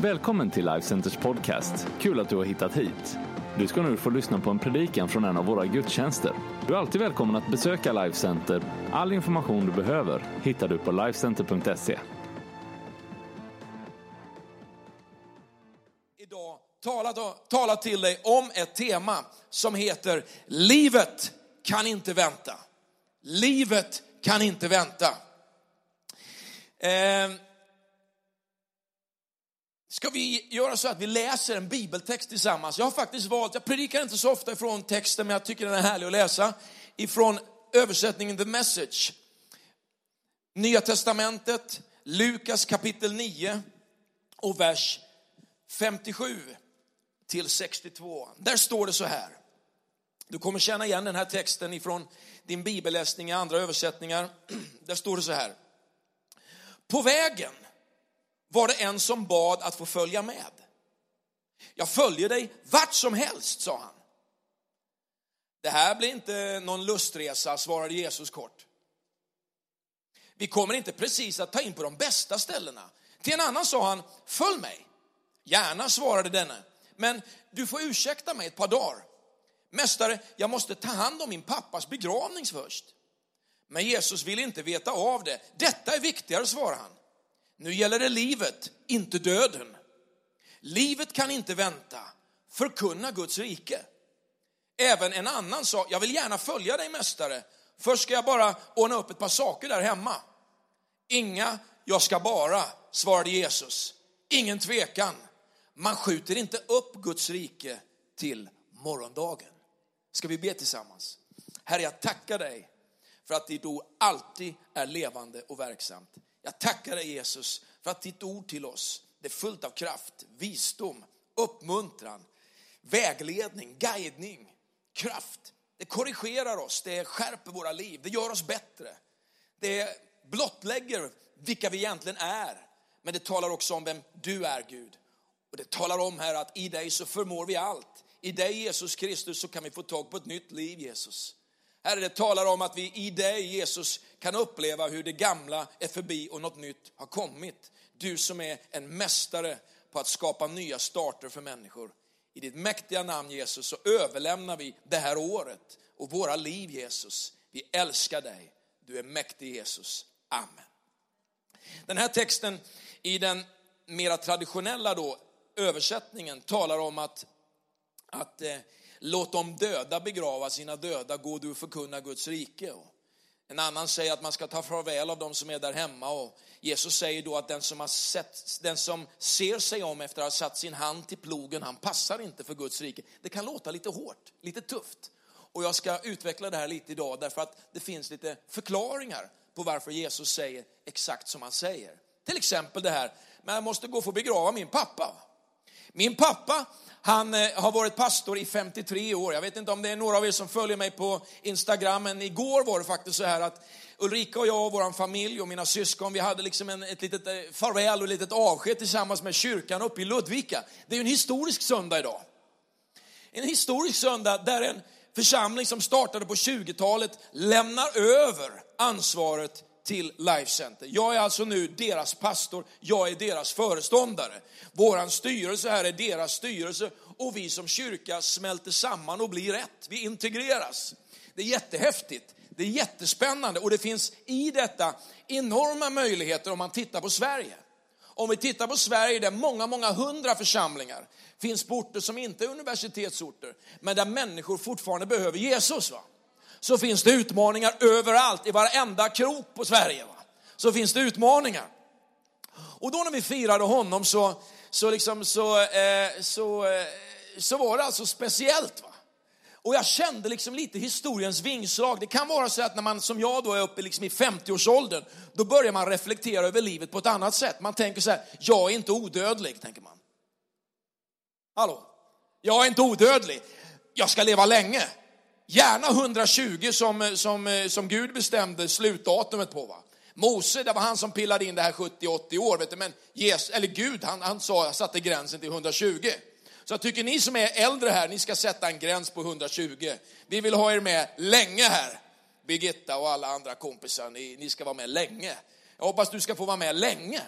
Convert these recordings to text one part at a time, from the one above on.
Välkommen till Life Centers podcast. Kul att du har hittat hit. Du ska nu få lyssna på en predikan från en av våra gudstjänster. Du är alltid välkommen att besöka Life Center. All information du behöver hittar du på lifecenter.se. idag tala, tala till dig om ett tema som heter Livet kan inte vänta. Livet kan inte vänta. Eh, ska vi göra så att vi läser en bibeltext tillsammans? Jag har faktiskt valt, jag predikar inte så ofta ifrån texten, men jag tycker den är härlig att läsa, ifrån översättningen The Message. Nya Testamentet, Lukas kapitel 9 och vers 57 till 62. Där står det så här. Du kommer känna igen den här texten ifrån din bibelläsning i andra översättningar. Där står det så här. På vägen var det en som bad att få följa med. Jag följer dig vart som helst, sa han. Det här blir inte någon lustresa, svarade Jesus kort. Vi kommer inte precis att ta in på de bästa ställena. Till en annan sa han, följ mig. Gärna, svarade denne. Men du får ursäkta mig ett par dagar. Mästare, jag måste ta hand om min pappas begravning först. Men Jesus ville inte veta av det. Detta är viktigare, svarade han. Nu gäller det livet, inte döden. Livet kan inte vänta. Förkunna Guds rike. Även en annan sa, jag vill gärna följa dig mästare. Först ska jag bara ordna upp ett par saker där hemma. Inga, jag ska bara, svarade Jesus. Ingen tvekan. Man skjuter inte upp Guds rike till morgondagen. Ska vi be tillsammans? Herre, jag tackar dig för att ditt ord alltid är levande och verksamt. Jag tackar dig Jesus för att ditt ord till oss det är fullt av kraft, visdom, uppmuntran, vägledning, guidning, kraft. Det korrigerar oss, det skärper våra liv, det gör oss bättre. Det blottlägger vilka vi egentligen är, men det talar också om vem du är Gud. Och det talar om här att i dig så förmår vi allt. I dig Jesus Kristus så kan vi få tag på ett nytt liv Jesus. Herre, det talar om att vi i dig Jesus kan uppleva hur det gamla är förbi och något nytt har kommit. Du som är en mästare på att skapa nya starter för människor. I ditt mäktiga namn Jesus så överlämnar vi det här året och våra liv Jesus. Vi älskar dig. Du är mäktig Jesus. Amen. Den här texten i den mera traditionella då, översättningen talar om att, att eh, låt de döda begrava sina döda, gå du och förkunna Guds rike. En annan säger att man ska ta farväl av de som är där hemma. Och Jesus säger då att den som, har sett, den som ser sig om efter att ha satt sin hand till plogen, han passar inte för Guds rike. Det kan låta lite hårt, lite tufft. Och jag ska utveckla det här lite idag därför att det finns lite förklaringar på varför Jesus säger exakt som han säger. Till exempel det här, men jag måste gå och få begrava min pappa. Min pappa, han eh, har varit pastor i 53 år. Jag vet inte om det är några av er som följer mig på Instagram, men igår var det faktiskt så här att Ulrika och jag och vår familj och mina syskon, vi hade liksom en, ett litet eh, farväl och ett litet avsked tillsammans med kyrkan uppe i Ludvika. Det är ju en historisk söndag idag. En historisk söndag där en församling som startade på 20-talet lämnar över ansvaret till Life Center. Jag är alltså nu deras pastor, jag är deras föreståndare. Våran styrelse här är deras styrelse och vi som kyrka smälter samman och blir rätt. Vi integreras. Det är jättehäftigt, det är jättespännande och det finns i detta enorma möjligheter om man tittar på Sverige. Om vi tittar på Sverige där många, många hundra församlingar finns på orter som inte är universitetsorter, men där människor fortfarande behöver Jesus. Va? Så finns det utmaningar överallt, i varenda krok på Sverige. Va? Så finns det utmaningar. Och då när vi firade honom så, så, liksom, så, eh, så, eh, så var det alltså speciellt. Va? Och jag kände liksom lite historiens vingslag. Det kan vara så att när man som jag då är uppe liksom i 50-årsåldern, då börjar man reflektera över livet på ett annat sätt. Man tänker så här, jag är inte odödlig, tänker man. Hallå? Jag är inte odödlig. Jag ska leva länge. Gärna 120 som, eh, som, eh, som Gud bestämde slutdatumet på. Va? Mose, det var han som pillade in det här 70-80 år, vet du, men Jesus, eller Gud, han, han sa, satte gränsen till 120. Så jag tycker ni som är äldre här, ni ska sätta en gräns på 120. Vi vill ha er med länge här. Birgitta och alla andra kompisar, ni, ni ska vara med länge. Jag hoppas du ska få vara med länge.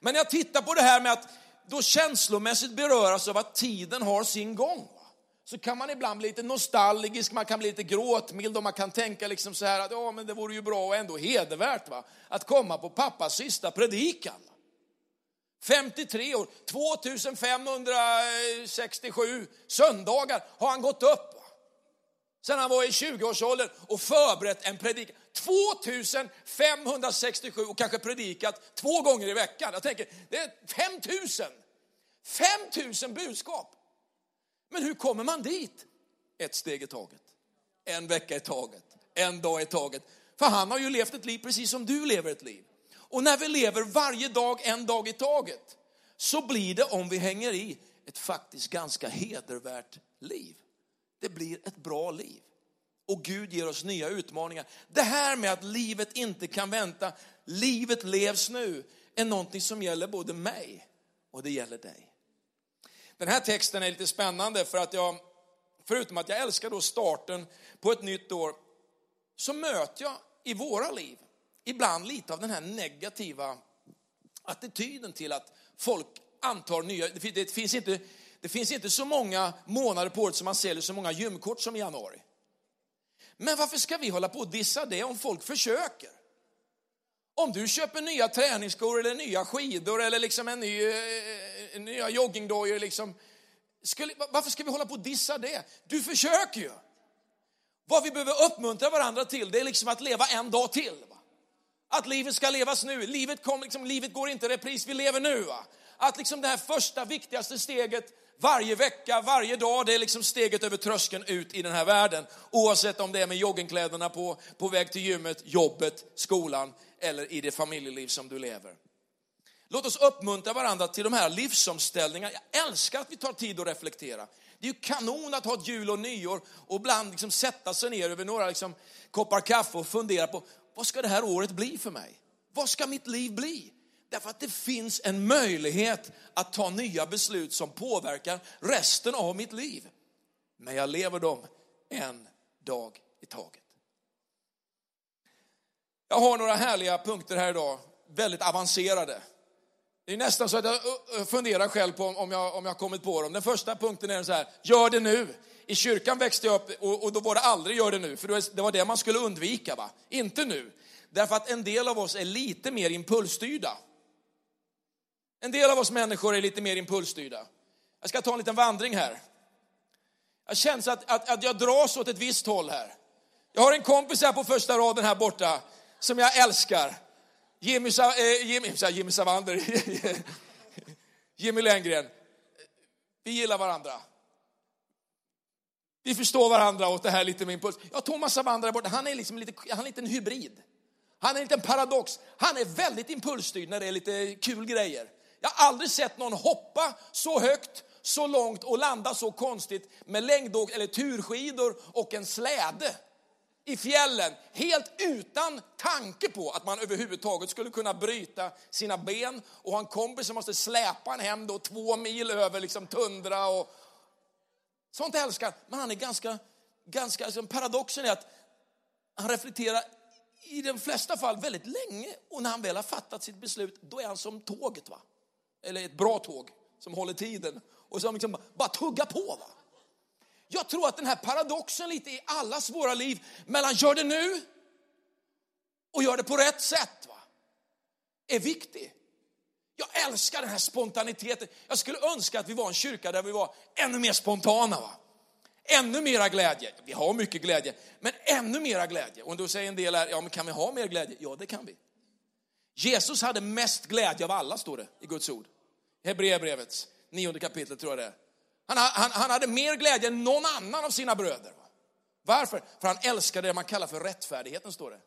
Men jag tittar på det här med att då känslomässigt beröras av att tiden har sin gång. Så kan man ibland bli lite nostalgisk, man kan bli lite gråtmild och man kan tänka liksom så här att ja, men det vore ju bra och ändå hedervärt va? att komma på pappas sista predikan. 53 år, 2567 söndagar har han gått upp. va. Sen han var i 20-årsåldern och förberett en predikan. 2567 och kanske predikat två gånger i veckan. Jag tänker, det är 5000. 5000 budskap. Men hur kommer man dit? Ett steg i taget. En vecka i taget. En dag i taget. För han har ju levt ett liv precis som du lever ett liv. Och när vi lever varje dag, en dag i taget, så blir det, om vi hänger i, ett faktiskt ganska hedervärt liv. Det blir ett bra liv. Och Gud ger oss nya utmaningar. Det här med att livet inte kan vänta, livet levs nu, är någonting som gäller både mig och det gäller dig. Den här texten är lite spännande för att jag, förutom att jag älskar då starten på ett nytt år, så möter jag i våra liv ibland lite av den här negativa attityden till att folk antar nya, det finns inte, det finns inte så många månader på året som man säljer så många gymkort som i januari. Men varför ska vi hålla på och dissa det om folk försöker? Om du köper nya träningsskor eller nya skidor eller liksom en ny, eh, nya joggingdojor, liksom, varför ska vi hålla på och dissa det? Du försöker ju. Vad vi behöver uppmuntra varandra till, det är liksom att leva en dag till. Va? Att livet ska levas nu. Livet, kom, liksom, livet går inte i repris, vi lever nu. Va? Att liksom det här första viktigaste steget varje vecka, varje dag, det är liksom steget över tröskeln ut i den här världen. Oavsett om det är med joggingkläderna på, på väg till gymmet, jobbet, skolan eller i det familjeliv som du lever. Låt oss uppmuntra varandra till de här livsomställningarna. Jag älskar att vi tar tid att reflektera. Det är ju kanon att ha ett jul och nyår och ibland liksom sätta sig ner över några liksom koppar kaffe och fundera på vad ska det här året bli för mig? Vad ska mitt liv bli? Därför att det finns en möjlighet att ta nya beslut som påverkar resten av mitt liv. Men jag lever dem en dag i taget. Jag har några härliga punkter här idag, väldigt avancerade. Det är nästan så att jag eh, eh, funderar själv på om jag, om jag kommit på dem. Den första punkten är så här, gör det nu. I kyrkan växte jag upp och, och då var det aldrig gör det nu, för det var det man skulle undvika. Va? Inte nu. Därför att en del av oss är lite mer impulsstyrda. En del av oss människor är lite mer impulsstyrda. Jag ska ta en liten vandring här. Jag känner att, att, att jag dras åt ett visst håll här. Jag har en kompis här på första raden här borta som jag älskar. Jimmy, eh, Jimmy, Jimmy Savander, Jimmy Lenngren. Vi gillar varandra. Vi förstår varandra åt det här lite med impuls. Ja, Thomas Savander där borta, han är liksom lite, han är lite en hybrid. Han är en liten paradox. Han är väldigt impulsstyrd när det är lite kul grejer. Jag har aldrig sett någon hoppa så högt, så långt och landa så konstigt med längdåk eller turskidor och en släde i fjällen helt utan tanke på att man överhuvudtaget skulle kunna bryta sina ben och ha en kompis som måste släpa en hem då två mil över liksom tundra och sånt älskar Men han är ganska, ganska, alltså paradoxen är att han reflekterar i de flesta fall väldigt länge och när han väl har fattat sitt beslut då är han som tåget va eller ett bra tåg som håller tiden och som liksom bara tuggar på. Va? Jag tror att den här paradoxen lite i allas våra liv mellan gör det nu och gör det på rätt sätt va? är viktig. Jag älskar den här spontaniteten. Jag skulle önska att vi var en kyrka där vi var ännu mer spontana. Va? Ännu mera glädje. Vi har mycket glädje, men ännu mera glädje. Och då säger en del här, ja men kan vi ha mer glädje? Ja, det kan vi. Jesus hade mest glädje av alla, står det i Guds ord. Hebreerbrevets nionde kapitel tror jag det är. Han, han, han hade mer glädje än någon annan av sina bröder. Varför? För han älskade det man kallar för rättfärdigheten, står det.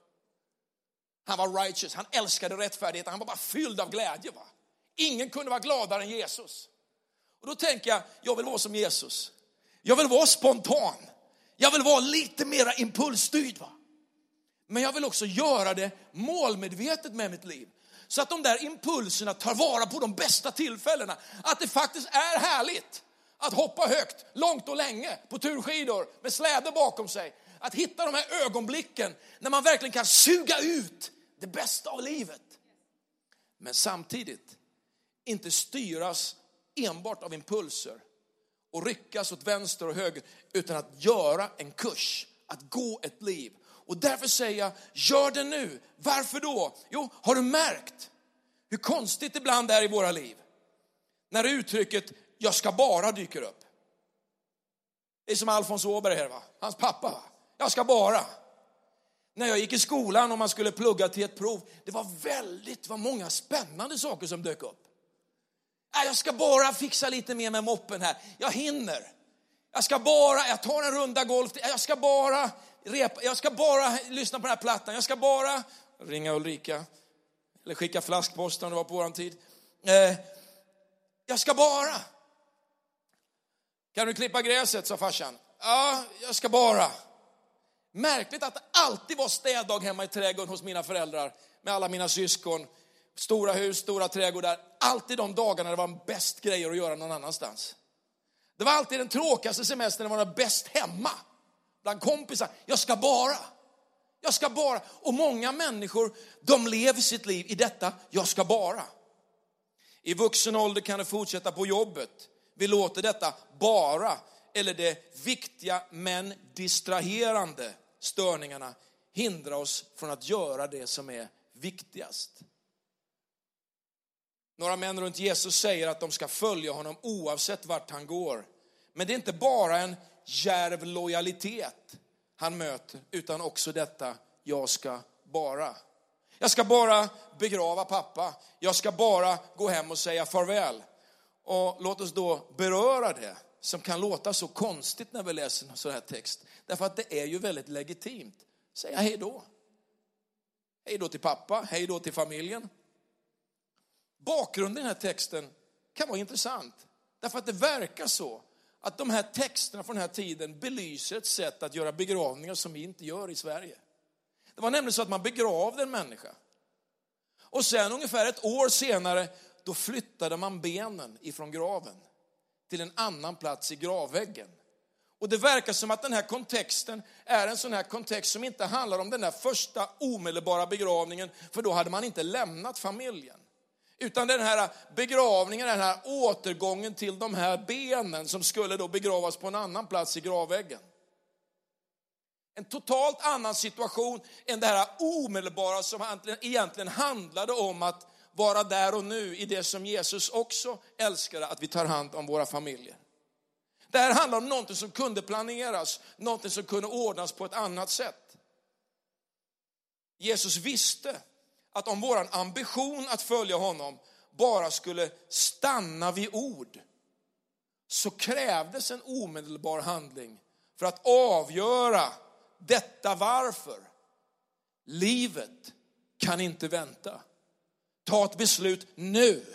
Han var righteous, han älskade rättfärdigheten, han var bara fylld av glädje. Va? Ingen kunde vara gladare än Jesus. Och då tänker jag, jag vill vara som Jesus. Jag vill vara spontan. Jag vill vara lite mera impulsstyrd. Va? Men jag vill också göra det målmedvetet med mitt liv. Så att de där impulserna tar vara på de bästa tillfällena. Att det faktiskt är härligt att hoppa högt, långt och länge på turskidor med släde bakom sig. Att hitta de här ögonblicken när man verkligen kan suga ut det bästa av livet. Men samtidigt inte styras enbart av impulser och ryckas åt vänster och höger utan att göra en kurs, att gå ett liv. Och därför säger jag, gör det nu. Varför då? Jo, har du märkt hur konstigt det ibland är i våra liv? När uttrycket jag ska bara dyker upp. Det är som Alfons Åberg här, va? hans pappa. Va? Jag ska bara. När jag gick i skolan och man skulle plugga till ett prov, det var väldigt var många spännande saker som dök upp. Jag ska bara fixa lite mer med moppen här. Jag hinner. Jag ska bara, jag tar en runda golf. Jag ska bara repa, jag ska bara lyssna på den här plattan. Jag ska bara ringa Ulrika. Eller skicka flaskpost om det var på våran tid. Eh, jag ska bara. Kan du klippa gräset, sa farsan. Ja, jag ska bara. Märkligt att det alltid var städdag hemma i trädgården hos mina föräldrar med alla mina syskon. Stora hus, stora trädgårdar. Alltid de dagarna det var bäst grejer att göra någon annanstans. Det var alltid den tråkigaste semestern det var bäst hemma. Bland kompisar. Jag ska bara. Jag ska bara. Och många människor, de lever sitt liv i detta, jag ska bara. I vuxen ålder kan du fortsätta på jobbet. Vi låter detta bara, eller det viktiga men distraherande störningarna hindra oss från att göra det som är viktigast. Några män runt Jesus säger att de ska följa honom oavsett vart han går. Men det är inte bara en djärv lojalitet han möter, utan också detta, jag ska bara. Jag ska bara begrava pappa. Jag ska bara gå hem och säga farväl. Och låt oss då beröra det som kan låta så konstigt när vi läser en sån här text. Därför att det är ju väldigt legitimt. Säga hej då. Hej då till pappa, hej då till familjen. Bakgrunden i den här texten kan vara intressant. Därför att det verkar så att de här texterna från den här tiden belyser ett sätt att göra begravningar som vi inte gör i Sverige. Det var nämligen så att man begravde en människa. Och sen ungefär ett år senare, då flyttade man benen ifrån graven till en annan plats i gravväggen. Och det verkar som att den här kontexten är en sån här kontext som inte handlar om den där första omedelbara begravningen, för då hade man inte lämnat familjen. Utan den här begravningen, den här återgången till de här benen som skulle då begravas på en annan plats i gravväggen. En totalt annan situation än det här omedelbara som egentligen handlade om att vara där och nu i det som Jesus också älskade, att vi tar hand om våra familjer. Det här handlar om någonting som kunde planeras, någonting som kunde ordnas på ett annat sätt. Jesus visste att om vår ambition att följa honom bara skulle stanna vid ord, så krävdes en omedelbar handling för att avgöra detta varför. Livet kan inte vänta. Ta ett beslut nu.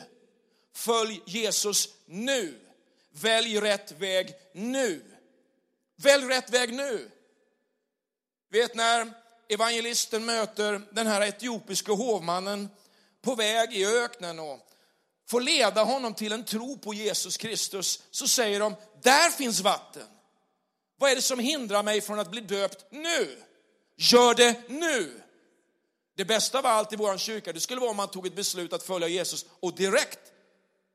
Följ Jesus nu. Välj rätt väg nu. Välj rätt väg nu. Vet när evangelisten möter den här etiopiska hovmannen på väg i öknen och får leda honom till en tro på Jesus Kristus, så säger de, där finns vatten. Vad är det som hindrar mig från att bli döpt nu? Gör det nu! Det bästa av allt i vår kyrka, det skulle vara om man tog ett beslut att följa Jesus och direkt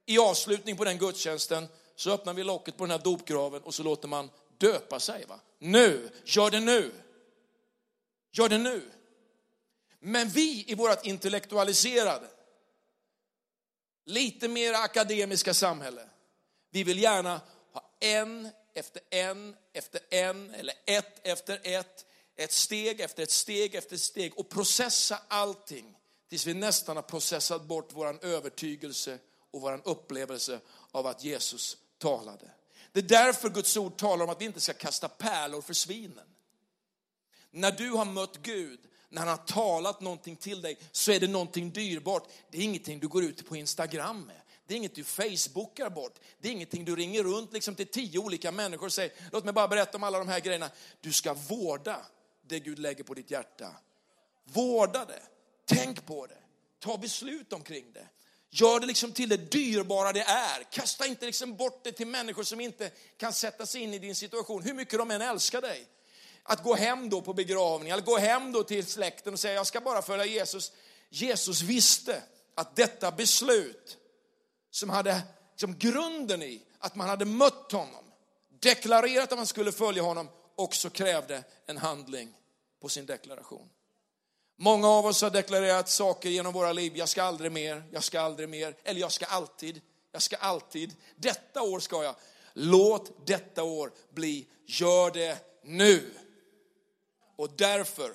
i avslutning på den gudstjänsten så öppnar vi locket på den här dopgraven och så låter man döpa sig. Va? Nu, gör det nu. Gör det nu. Men vi i vårt intellektualiserade, lite mer akademiska samhälle, vi vill gärna ha en efter en efter en eller ett efter ett, ett steg efter ett steg efter ett steg och processa allting tills vi nästan har processat bort vår övertygelse och vår upplevelse av att Jesus talade. Det är därför Guds ord talar om att vi inte ska kasta pärlor för svinen. När du har mött Gud, när han har talat någonting till dig, så är det någonting dyrbart. Det är ingenting du går ut på Instagram med. Det är inget du facebookar bort. Det är ingenting du ringer runt liksom till tio olika människor och säger, låt mig bara berätta om alla de här grejerna. Du ska vårda det Gud lägger på ditt hjärta. Vårda det. Tänk på det. Ta beslut omkring det. Gör det liksom till det dyrbara det är. Kasta inte liksom bort det till människor som inte kan sätta sig in i din situation, hur mycket de än älskar dig. Att gå hem då på begravning, eller gå hem då till släkten och säga jag ska bara följa Jesus. Jesus visste att detta beslut som hade liksom grunden i att man hade mött honom, deklarerat att man skulle följa honom, också krävde en handling på sin deklaration. Många av oss har deklarerat saker genom våra liv. Jag ska aldrig mer, jag ska aldrig mer, eller jag ska alltid, jag ska alltid. Detta år ska jag. Låt detta år bli, gör det nu. Och därför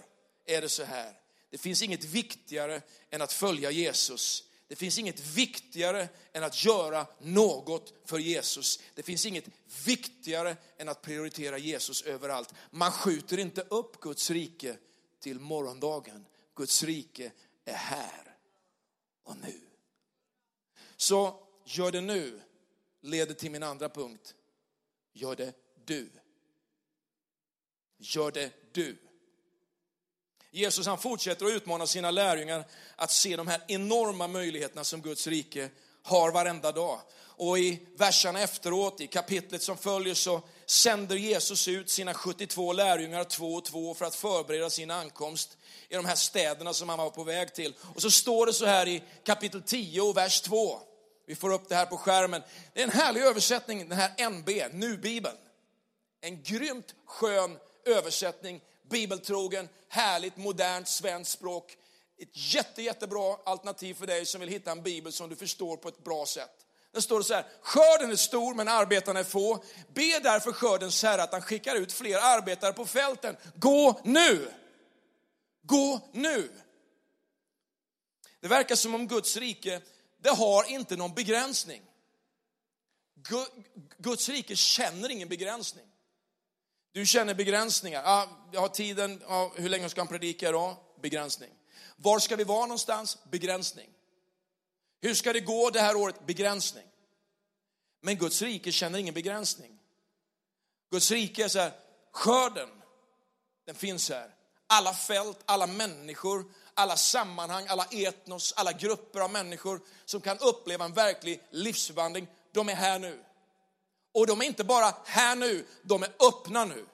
är det så här. Det finns inget viktigare än att följa Jesus. Det finns inget viktigare än att göra något för Jesus. Det finns inget viktigare än att prioritera Jesus överallt. Man skjuter inte upp Guds rike till morgondagen. Guds rike är här och nu. Så gör det nu leder till min andra punkt. Gör det du. Gör det du. Jesus han fortsätter att utmana sina lärjungar att se de här enorma möjligheterna som Guds rike har varenda dag. Och i verserna efteråt, i kapitlet som följer, så sänder Jesus ut sina 72 lärjungar två och två för att förbereda sin ankomst i de här städerna som han var på väg till. Och så står det så här i kapitel 10 och vers 2. Vi får upp det här på skärmen. Det är en härlig översättning, den här NB, Nu-bibeln. En grymt skön översättning, bibeltrogen, härligt, modernt svenskt språk. Ett jätte, jättebra alternativ för dig som vill hitta en bibel som du förstår på ett bra sätt. Där står det så här, skörden är stor men arbetarna är få. Be därför skördens herre att han skickar ut fler arbetare på fälten. Gå nu! Gå nu! Det verkar som om Guds rike, det har inte någon begränsning. Guds rike känner ingen begränsning. Du känner begränsningar. Ah, jag har tiden, ah, hur länge ska han predika idag? Begränsning. Var ska vi vara någonstans? Begränsning. Hur ska det gå det här året? Begränsning. Men Guds rike känner ingen begränsning. Guds rike är så här, skörden, den finns här. Alla fält, alla människor, alla sammanhang, alla etnos, alla grupper av människor som kan uppleva en verklig livsförvandling, de är här nu. Och de är inte bara här nu, de är öppna nu.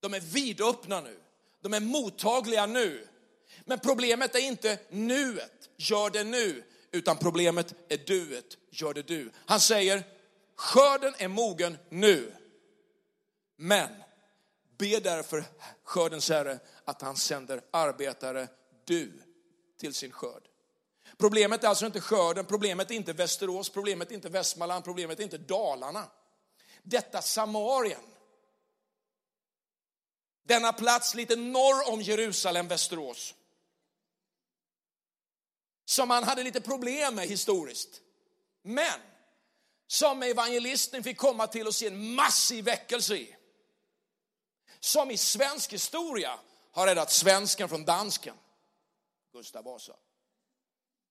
De är vidöppna nu. De är mottagliga nu. Men problemet är inte nuet, gör det nu, utan problemet är duet, gör det du. Han säger, skörden är mogen nu. Men be därför skördens herre att han sänder arbetare, du, till sin skörd. Problemet är alltså inte skörden, problemet är inte Västerås, problemet är inte Västmanland, problemet är inte Dalarna. Detta Samarien. Denna plats lite norr om Jerusalem, Västerås. Som man hade lite problem med historiskt. Men som evangelisten fick komma till och se en massiv väckelse i. Som i svensk historia har räddat svensken från dansken. Gustav Vasa.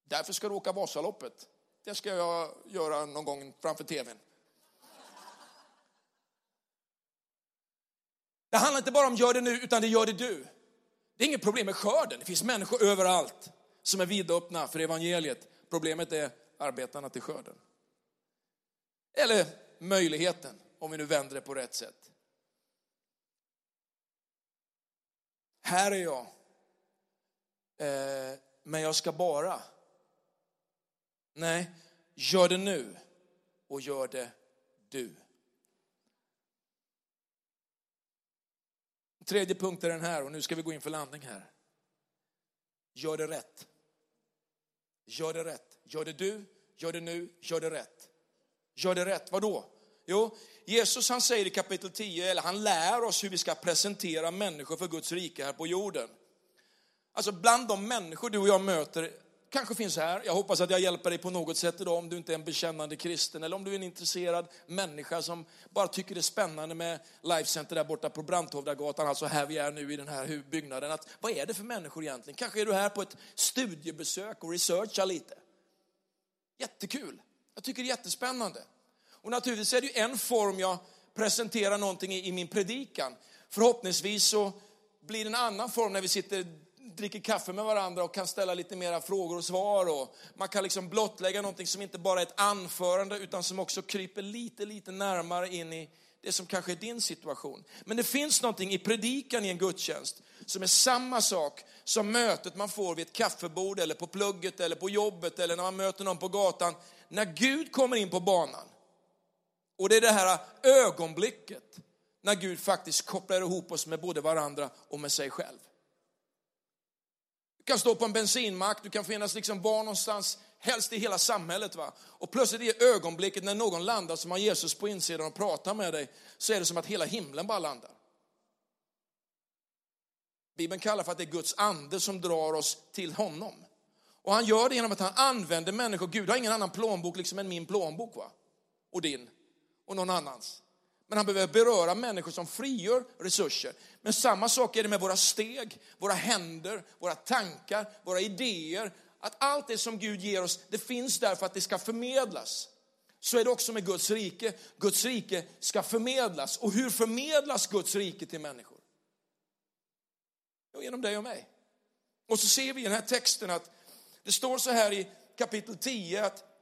Därför ska du åka Vasaloppet. Det ska jag göra någon gång framför tvn. Det handlar inte bara om gör det nu, utan det gör det du. Det är inget problem med skörden. Det finns människor överallt som är vidöppna för evangeliet. Problemet är arbetarna till skörden. Eller möjligheten, om vi nu vänder det på rätt sätt. Här är jag, eh, men jag ska bara Nej, gör det nu och gör det du. Tredje punkt är den här och nu ska vi gå in för landning här. Gör det rätt. Gör det rätt. Gör det du, gör det nu, gör det rätt. Gör det rätt, Vadå? då? Jo, Jesus han säger i kapitel 10, eller han lär oss hur vi ska presentera människor för Guds rike här på jorden. Alltså bland de människor du och jag möter kanske finns här. Jag hoppas att jag hjälper dig på något sätt idag om du inte är en bekännande kristen eller om du är en intresserad människa som bara tycker det är spännande med Life Center där borta på Branthovdagatan, alltså här vi är nu i den här byggnaden. Att, vad är det för människor egentligen? Kanske är du här på ett studiebesök och researchar lite. Jättekul. Jag tycker det är jättespännande. Och naturligtvis är det ju en form jag presenterar någonting i, i min predikan. Förhoppningsvis så blir det en annan form när vi sitter dricker kaffe med varandra och kan ställa lite mera frågor och svar. Och man kan liksom blottlägga någonting som inte bara är ett anförande utan som också kryper lite, lite närmare in i det som kanske är din situation. Men det finns någonting i predikan i en gudstjänst som är samma sak som mötet man får vid ett kaffebord eller på plugget eller på jobbet eller när man möter någon på gatan. När Gud kommer in på banan. Och det är det här ögonblicket när Gud faktiskt kopplar ihop oss med både varandra och med sig själv. Du kan stå på en bensinmack, du kan finnas liksom var någonstans, helst i hela samhället. Va? Och plötsligt i ögonblicket när någon landar som har Jesus på insidan och pratar med dig, så är det som att hela himlen bara landar. Bibeln kallar för att det är Guds ande som drar oss till honom. Och han gör det genom att han använder människor. Gud har ingen annan plånbok liksom än min plånbok va? och din och någon annans. Men han behöver beröra människor som frigör resurser. Men samma sak är det med våra steg, våra händer, våra tankar, våra idéer. Att allt det som Gud ger oss, det finns där för att det ska förmedlas. Så är det också med Guds rike. Guds rike ska förmedlas. Och hur förmedlas Guds rike till människor? Jo, genom dig och mig. Och så ser vi i den här texten att det står så här i kapitel 10 att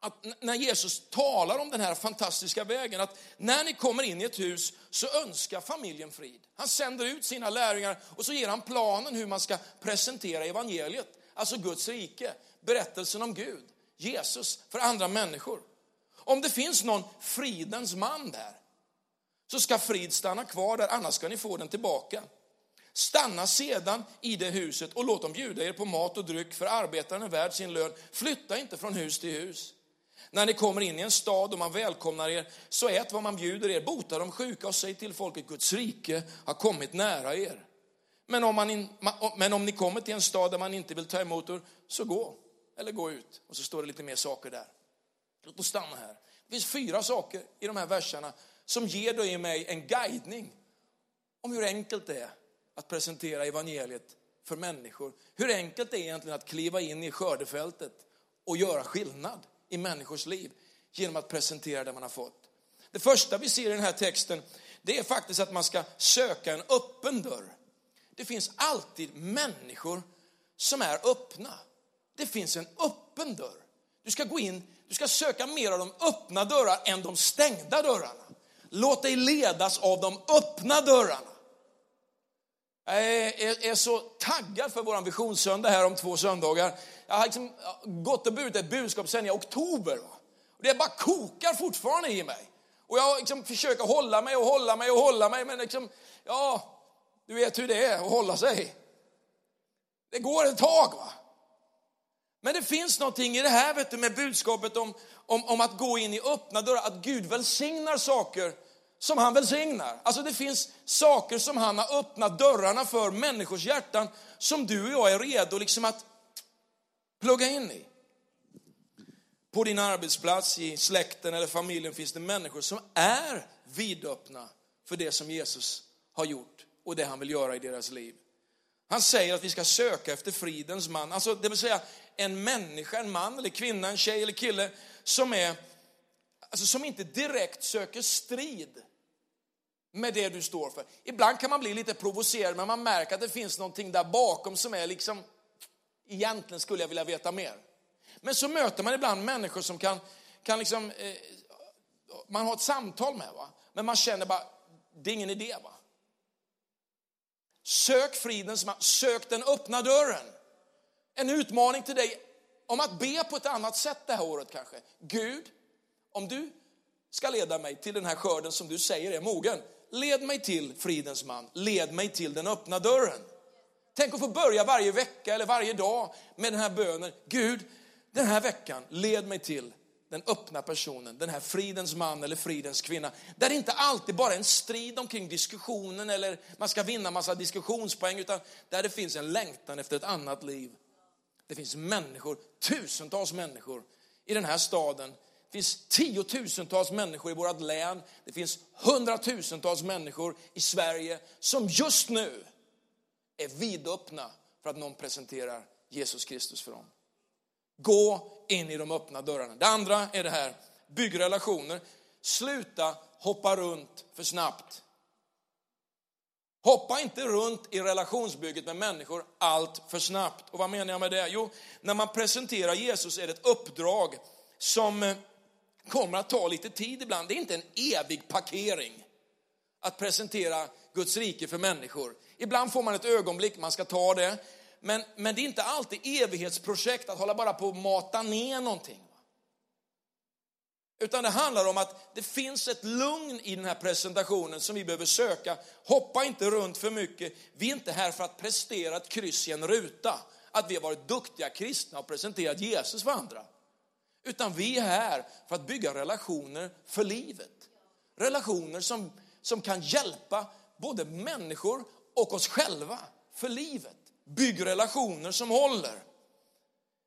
att när Jesus talar om den här fantastiska vägen, att när ni kommer in i ett hus så önskar familjen frid. Han sänder ut sina lärjungar och så ger han planen hur man ska presentera evangeliet, alltså Guds rike, berättelsen om Gud, Jesus, för andra människor. Om det finns någon fridens man där, så ska frid stanna kvar där, annars ska ni få den tillbaka. Stanna sedan i det huset och låt dem bjuda er på mat och dryck, för arbetaren är värd sin lön. Flytta inte från hus till hus. När ni kommer in i en stad och man välkomnar er, så ät vad man bjuder er, bota de sjuka och säg till folket, Guds rike har kommit nära er. Men om, man in, men om ni kommer till en stad där man inte vill ta emot er, så gå, eller gå ut. Och så står det lite mer saker där. Låt oss stanna här. Det finns fyra saker i de här verserna som ger dig och mig en guidning om hur enkelt det är att presentera evangeliet för människor. Hur enkelt det är egentligen att kliva in i skördefältet och göra skillnad i människors liv genom att presentera det man har fått. Det första vi ser i den här texten, det är faktiskt att man ska söka en öppen dörr. Det finns alltid människor som är öppna. Det finns en öppen dörr. Du ska gå in, du ska söka mer av de öppna dörrarna än de stängda dörrarna. Låt dig ledas av de öppna dörrarna. Jag är, är, så taggad för vår visionssöndag här om två söndagar. Jag har liksom gått och burit ett budskap sedan i oktober. Va? Och det bara kokar fortfarande i mig. Och jag liksom försöker hålla mig och hålla mig och hålla mig, men liksom, ja, du vet hur det är att hålla sig. Det går ett tag. va. Men det finns någonting i det här vet du, med budskapet om, om, om att gå in i öppna dörrar, att Gud välsignar saker som han välsignar. Alltså det finns saker som han har öppnat dörrarna för människors hjärtan som du och jag är redo liksom att plugga in i. På din arbetsplats, i släkten eller familjen finns det människor som är vidöppna för det som Jesus har gjort och det han vill göra i deras liv. Han säger att vi ska söka efter fridens man, alltså det vill säga en människa, en man eller kvinna, en tjej eller kille som är alltså som inte direkt söker strid med det du står för. Ibland kan man bli lite provocerad, men man märker att det finns någonting där bakom som är liksom, egentligen skulle jag vilja veta mer. Men så möter man ibland människor som kan, kan liksom, eh, man har ett samtal med, va? men man känner bara, det är ingen idé. va. Sök fridens man, sök den öppna dörren. En utmaning till dig om att be på ett annat sätt det här året kanske. Gud, om du ska leda mig till den här skörden som du säger är mogen, led mig till fridens man, led mig till den öppna dörren. Tänk att få börja varje vecka eller varje dag med den här bönen. Gud, den här veckan, led mig till den öppna personen, den här fridens man eller fridens kvinna. Där det inte alltid bara är en strid omkring diskussionen eller man ska vinna massa diskussionspoäng, utan där det finns en längtan efter ett annat liv. Det finns människor, tusentals människor i den här staden det finns tiotusentals människor i vårt län, det finns hundratusentals människor i Sverige som just nu är vidöppna för att någon presenterar Jesus Kristus för dem. Gå in i de öppna dörrarna. Det andra är det här, bygg relationer. Sluta hoppa runt för snabbt. Hoppa inte runt i relationsbygget med människor allt för snabbt. Och vad menar jag med det? Jo, när man presenterar Jesus är det ett uppdrag som eh, kommer att ta lite tid ibland. Det är inte en evig parkering att presentera Guds rike för människor. Ibland får man ett ögonblick, man ska ta det. Men, men det är inte alltid evighetsprojekt att hålla bara på och mata ner någonting. Utan det handlar om att det finns ett lugn i den här presentationen som vi behöver söka. Hoppa inte runt för mycket. Vi är inte här för att prestera ett kryss i en ruta. Att vi har varit duktiga kristna och presenterat Jesus för andra. Utan vi är här för att bygga relationer för livet. Relationer som, som kan hjälpa både människor och oss själva för livet. Bygg relationer som håller.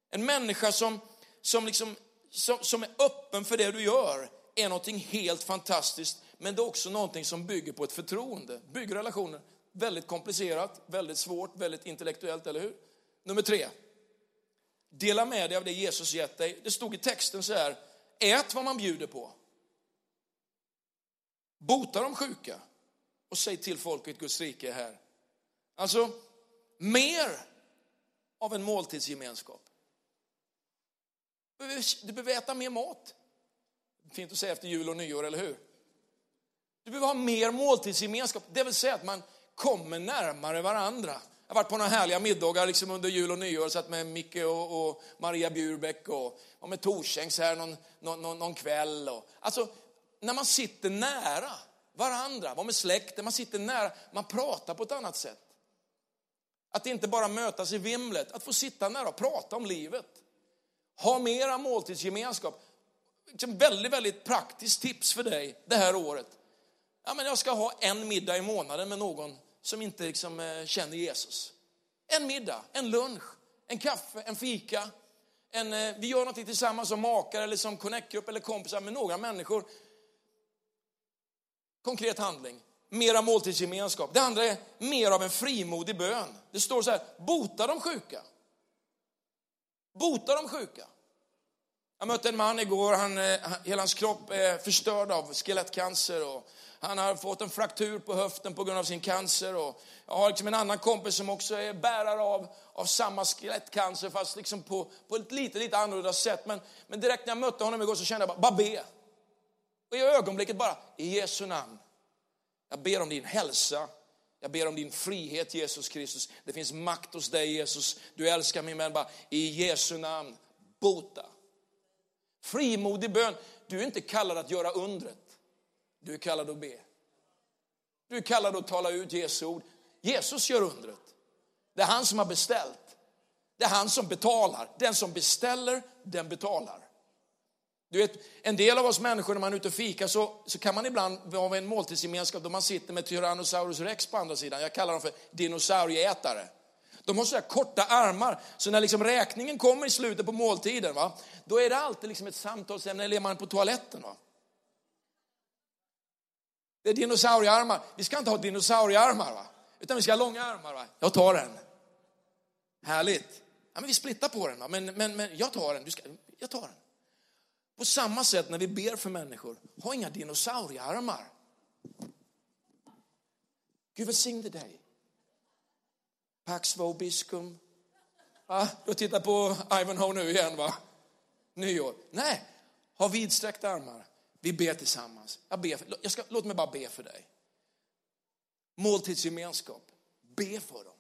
En människa som, som, liksom, som, som är öppen för det du gör är någonting helt fantastiskt. Men det är också någonting som bygger på ett förtroende. Bygg relationer. Väldigt komplicerat, väldigt svårt, väldigt intellektuellt, eller hur? Nummer tre. Dela med dig av det Jesus gett dig. Det stod i texten så här, ät vad man bjuder på. Bota de sjuka och säg till folket Guds rike är här. Alltså, mer av en måltidsgemenskap. Du behöver äta mer mat. Fint att säga efter jul och nyår, eller hur? Du behöver ha mer måltidsgemenskap, det vill säga att man kommer närmare varandra. Jag har varit på några härliga middagar liksom under jul och nyår, satt med Micke och, och Maria Bjurbäck och, och med Torsängs här någon, någon, någon kväll. Och, alltså, när man sitter nära varandra, var med släkten, man sitter nära, man pratar på ett annat sätt. Att inte bara mötas i vimlet, att få sitta nära och prata om livet. Ha mera måltidsgemenskap. Liksom väldigt, väldigt praktiskt tips för dig det här året. Ja, men jag ska ha en middag i månaden med någon som inte liksom, eh, känner Jesus. En middag, en lunch, en kaffe, en fika. En, eh, vi gör någonting tillsammans som makar eller som connectgrupp eller kompisar med några människor. Konkret handling, mera måltidsgemenskap. Det andra är mer av en frimodig bön. Det står så här, bota de sjuka. Bota de sjuka. Jag mötte en man igår, eh, han, hela hans kropp är förstörd av skelettcancer och han har fått en fraktur på höften på grund av sin cancer. Och jag har liksom en annan kompis som också är bärare av, av samma skelettcancer fast liksom på, på ett lite, lite annorlunda sätt. Men, men direkt när jag mötte honom igår så kände jag bara, bara be. Och i ögonblicket bara, i Jesu namn. Jag ber om din hälsa. Jag ber om din frihet Jesus Kristus. Det finns makt hos dig Jesus. Du älskar mig men bara i Jesu namn, bota. Frimodig bön. Du är inte kallad att göra undret. Du är kallad att be. Du är kallad att tala ut Jesu ord. Jesus gör undret. Det är han som har beställt. Det är han som betalar. Den som beställer, den betalar. Du vet, en del av oss människor när man är ute och fikar så, så kan man ibland vara en måltidsgemenskap då man sitter med Tyrannosaurus rex på andra sidan. Jag kallar dem för dinosaurieätare. De har så här korta armar, så när liksom räkningen kommer i slutet på måltiden, va, då är det alltid liksom ett samtalsämne, eller är man på toaletten. Va? Det är dinosauriearmar. Vi ska inte ha dinosauriearmar, va? utan vi ska ha långa armar. Va? Jag tar den. Härligt. Ja, men vi splittar på den, va? Men, men, men jag tar den. Du ska, jag tar den. På samma sätt när vi ber för människor, ha inga dinosauriearmar. Gud välsigne dig. Pax vobiscum. Ah, du tittar på Ivanhoe nu igen va? Nyår. Nej, ha vidsträckta armar. Vi ber tillsammans. Jag ber för, jag ska, låt mig bara be för dig. Måltidsgemenskap. Be för dem.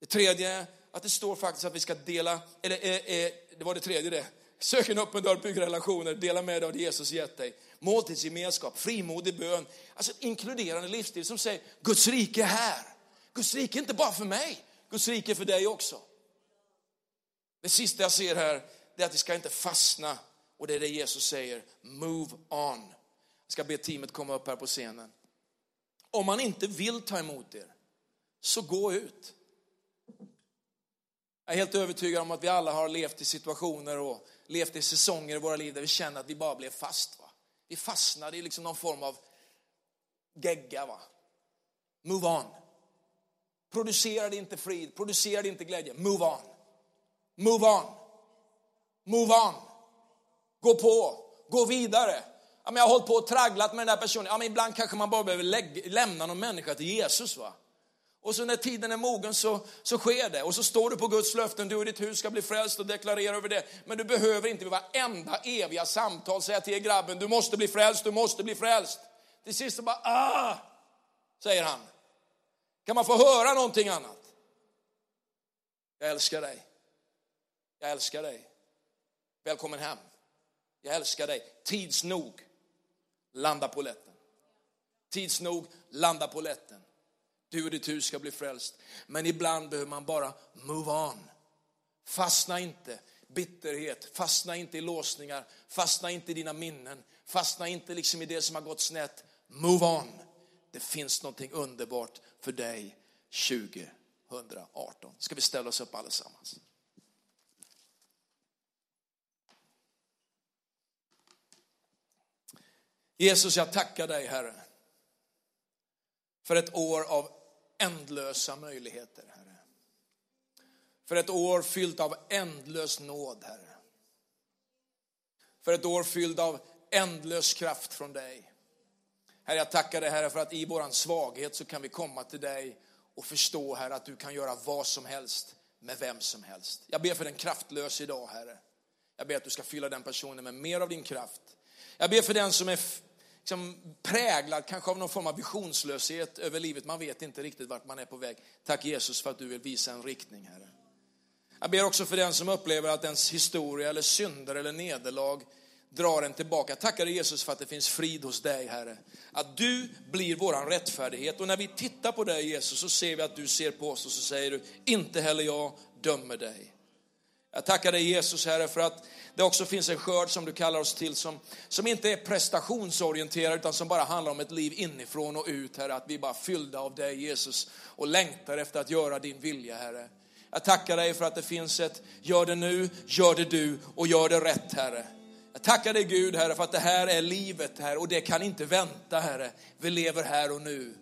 Det tredje, att det står faktiskt att vi ska dela, eller eh, eh, det var det tredje det. Sök en öppen dörr, bygg relationer, dela med dig av det Jesus gett dig. Måltidsgemenskap, frimodig bön, alltså inkluderande livsstil som säger Guds rike är här. Guds rike är inte bara för mig, Guds rike är för dig också. Det sista jag ser här, är att vi ska inte fastna och det är det Jesus säger, move on. Jag ska be teamet komma upp här på scenen. Om man inte vill ta emot er, så gå ut. Jag är helt övertygad om att vi alla har levt i situationer och levt i säsonger i våra liv där vi känner att vi bara blev fast. Va? Vi fastnade i liksom någon form av gegga. Va? Move on. Producerade inte frid, producerade inte glädje. Move on. Move on. Move on. Gå på, gå vidare. Ja, men jag har hållit på och tragglat med den där personen. Ja, men ibland kanske man bara behöver lämna någon människa till Jesus. Va? Och så när tiden är mogen så, så sker det. Och så står du på Guds löften, du och ditt hus ska bli frälst och deklarera över det. Men du behöver inte vid varenda eviga samtal säga till grabben, du måste bli frälst, du måste bli frälst. Till sist så bara, ah, säger han. Kan man få höra någonting annat? Jag älskar dig. Jag älskar dig. Välkommen hem. Jag älskar dig. Tids nog, landa på lätten. Tids nog, landa på lätten. Du och ditt hus ska bli frälst. Men ibland behöver man bara move on. Fastna inte bitterhet, fastna inte i låsningar, fastna inte i dina minnen, fastna inte liksom i det som har gått snett. Move on. Det finns någonting underbart för dig 2018. Ska vi ställa oss upp allesammans? Jesus, jag tackar dig Herre för ett år av ändlösa möjligheter, Herre. För ett år fyllt av ändlös nåd, Herre. För ett år fyllt av ändlös kraft från dig. Herre, jag tackar dig Herre för att i våran svaghet så kan vi komma till dig och förstå Herre att du kan göra vad som helst med vem som helst. Jag ber för den kraftlöse idag Herre. Jag ber att du ska fylla den personen med mer av din kraft. Jag ber för den som är liksom präglad kanske av någon form av visionslöshet över livet. Man vet inte riktigt vart man är på väg. Tack Jesus för att du vill visa en riktning, Herre. Jag ber också för den som upplever att ens historia eller synder eller nederlag drar en tillbaka. Tackar Jesus för att det finns frid hos dig, Herre. Att du blir våran rättfärdighet. Och när vi tittar på dig, Jesus, så ser vi att du ser på oss och så säger du, inte heller jag dömer dig. Jag tackar dig Jesus Herre för att det också finns en skörd som du kallar oss till som, som inte är prestationsorienterad utan som bara handlar om ett liv inifrån och ut Herre. Att vi bara är fyllda av dig Jesus och längtar efter att göra din vilja Herre. Jag tackar dig för att det finns ett gör det nu, gör det du och gör det rätt Herre. Jag tackar dig Gud Herre för att det här är livet Herre och det kan inte vänta Herre. Vi lever här och nu.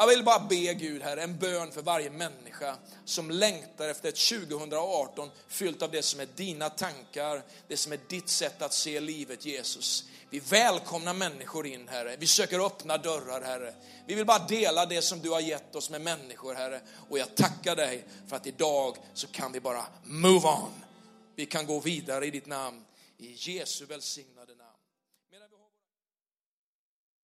Jag vill bara be Gud här, en bön för varje människa som längtar efter ett 2018 fyllt av det som är dina tankar, det som är ditt sätt att se livet Jesus. Vi välkomnar människor in Herre, vi söker öppna dörrar Herre. Vi vill bara dela det som du har gett oss med människor Herre. Och jag tackar dig för att idag så kan vi bara move on. Vi kan gå vidare i ditt namn, i Jesu välsignade namn.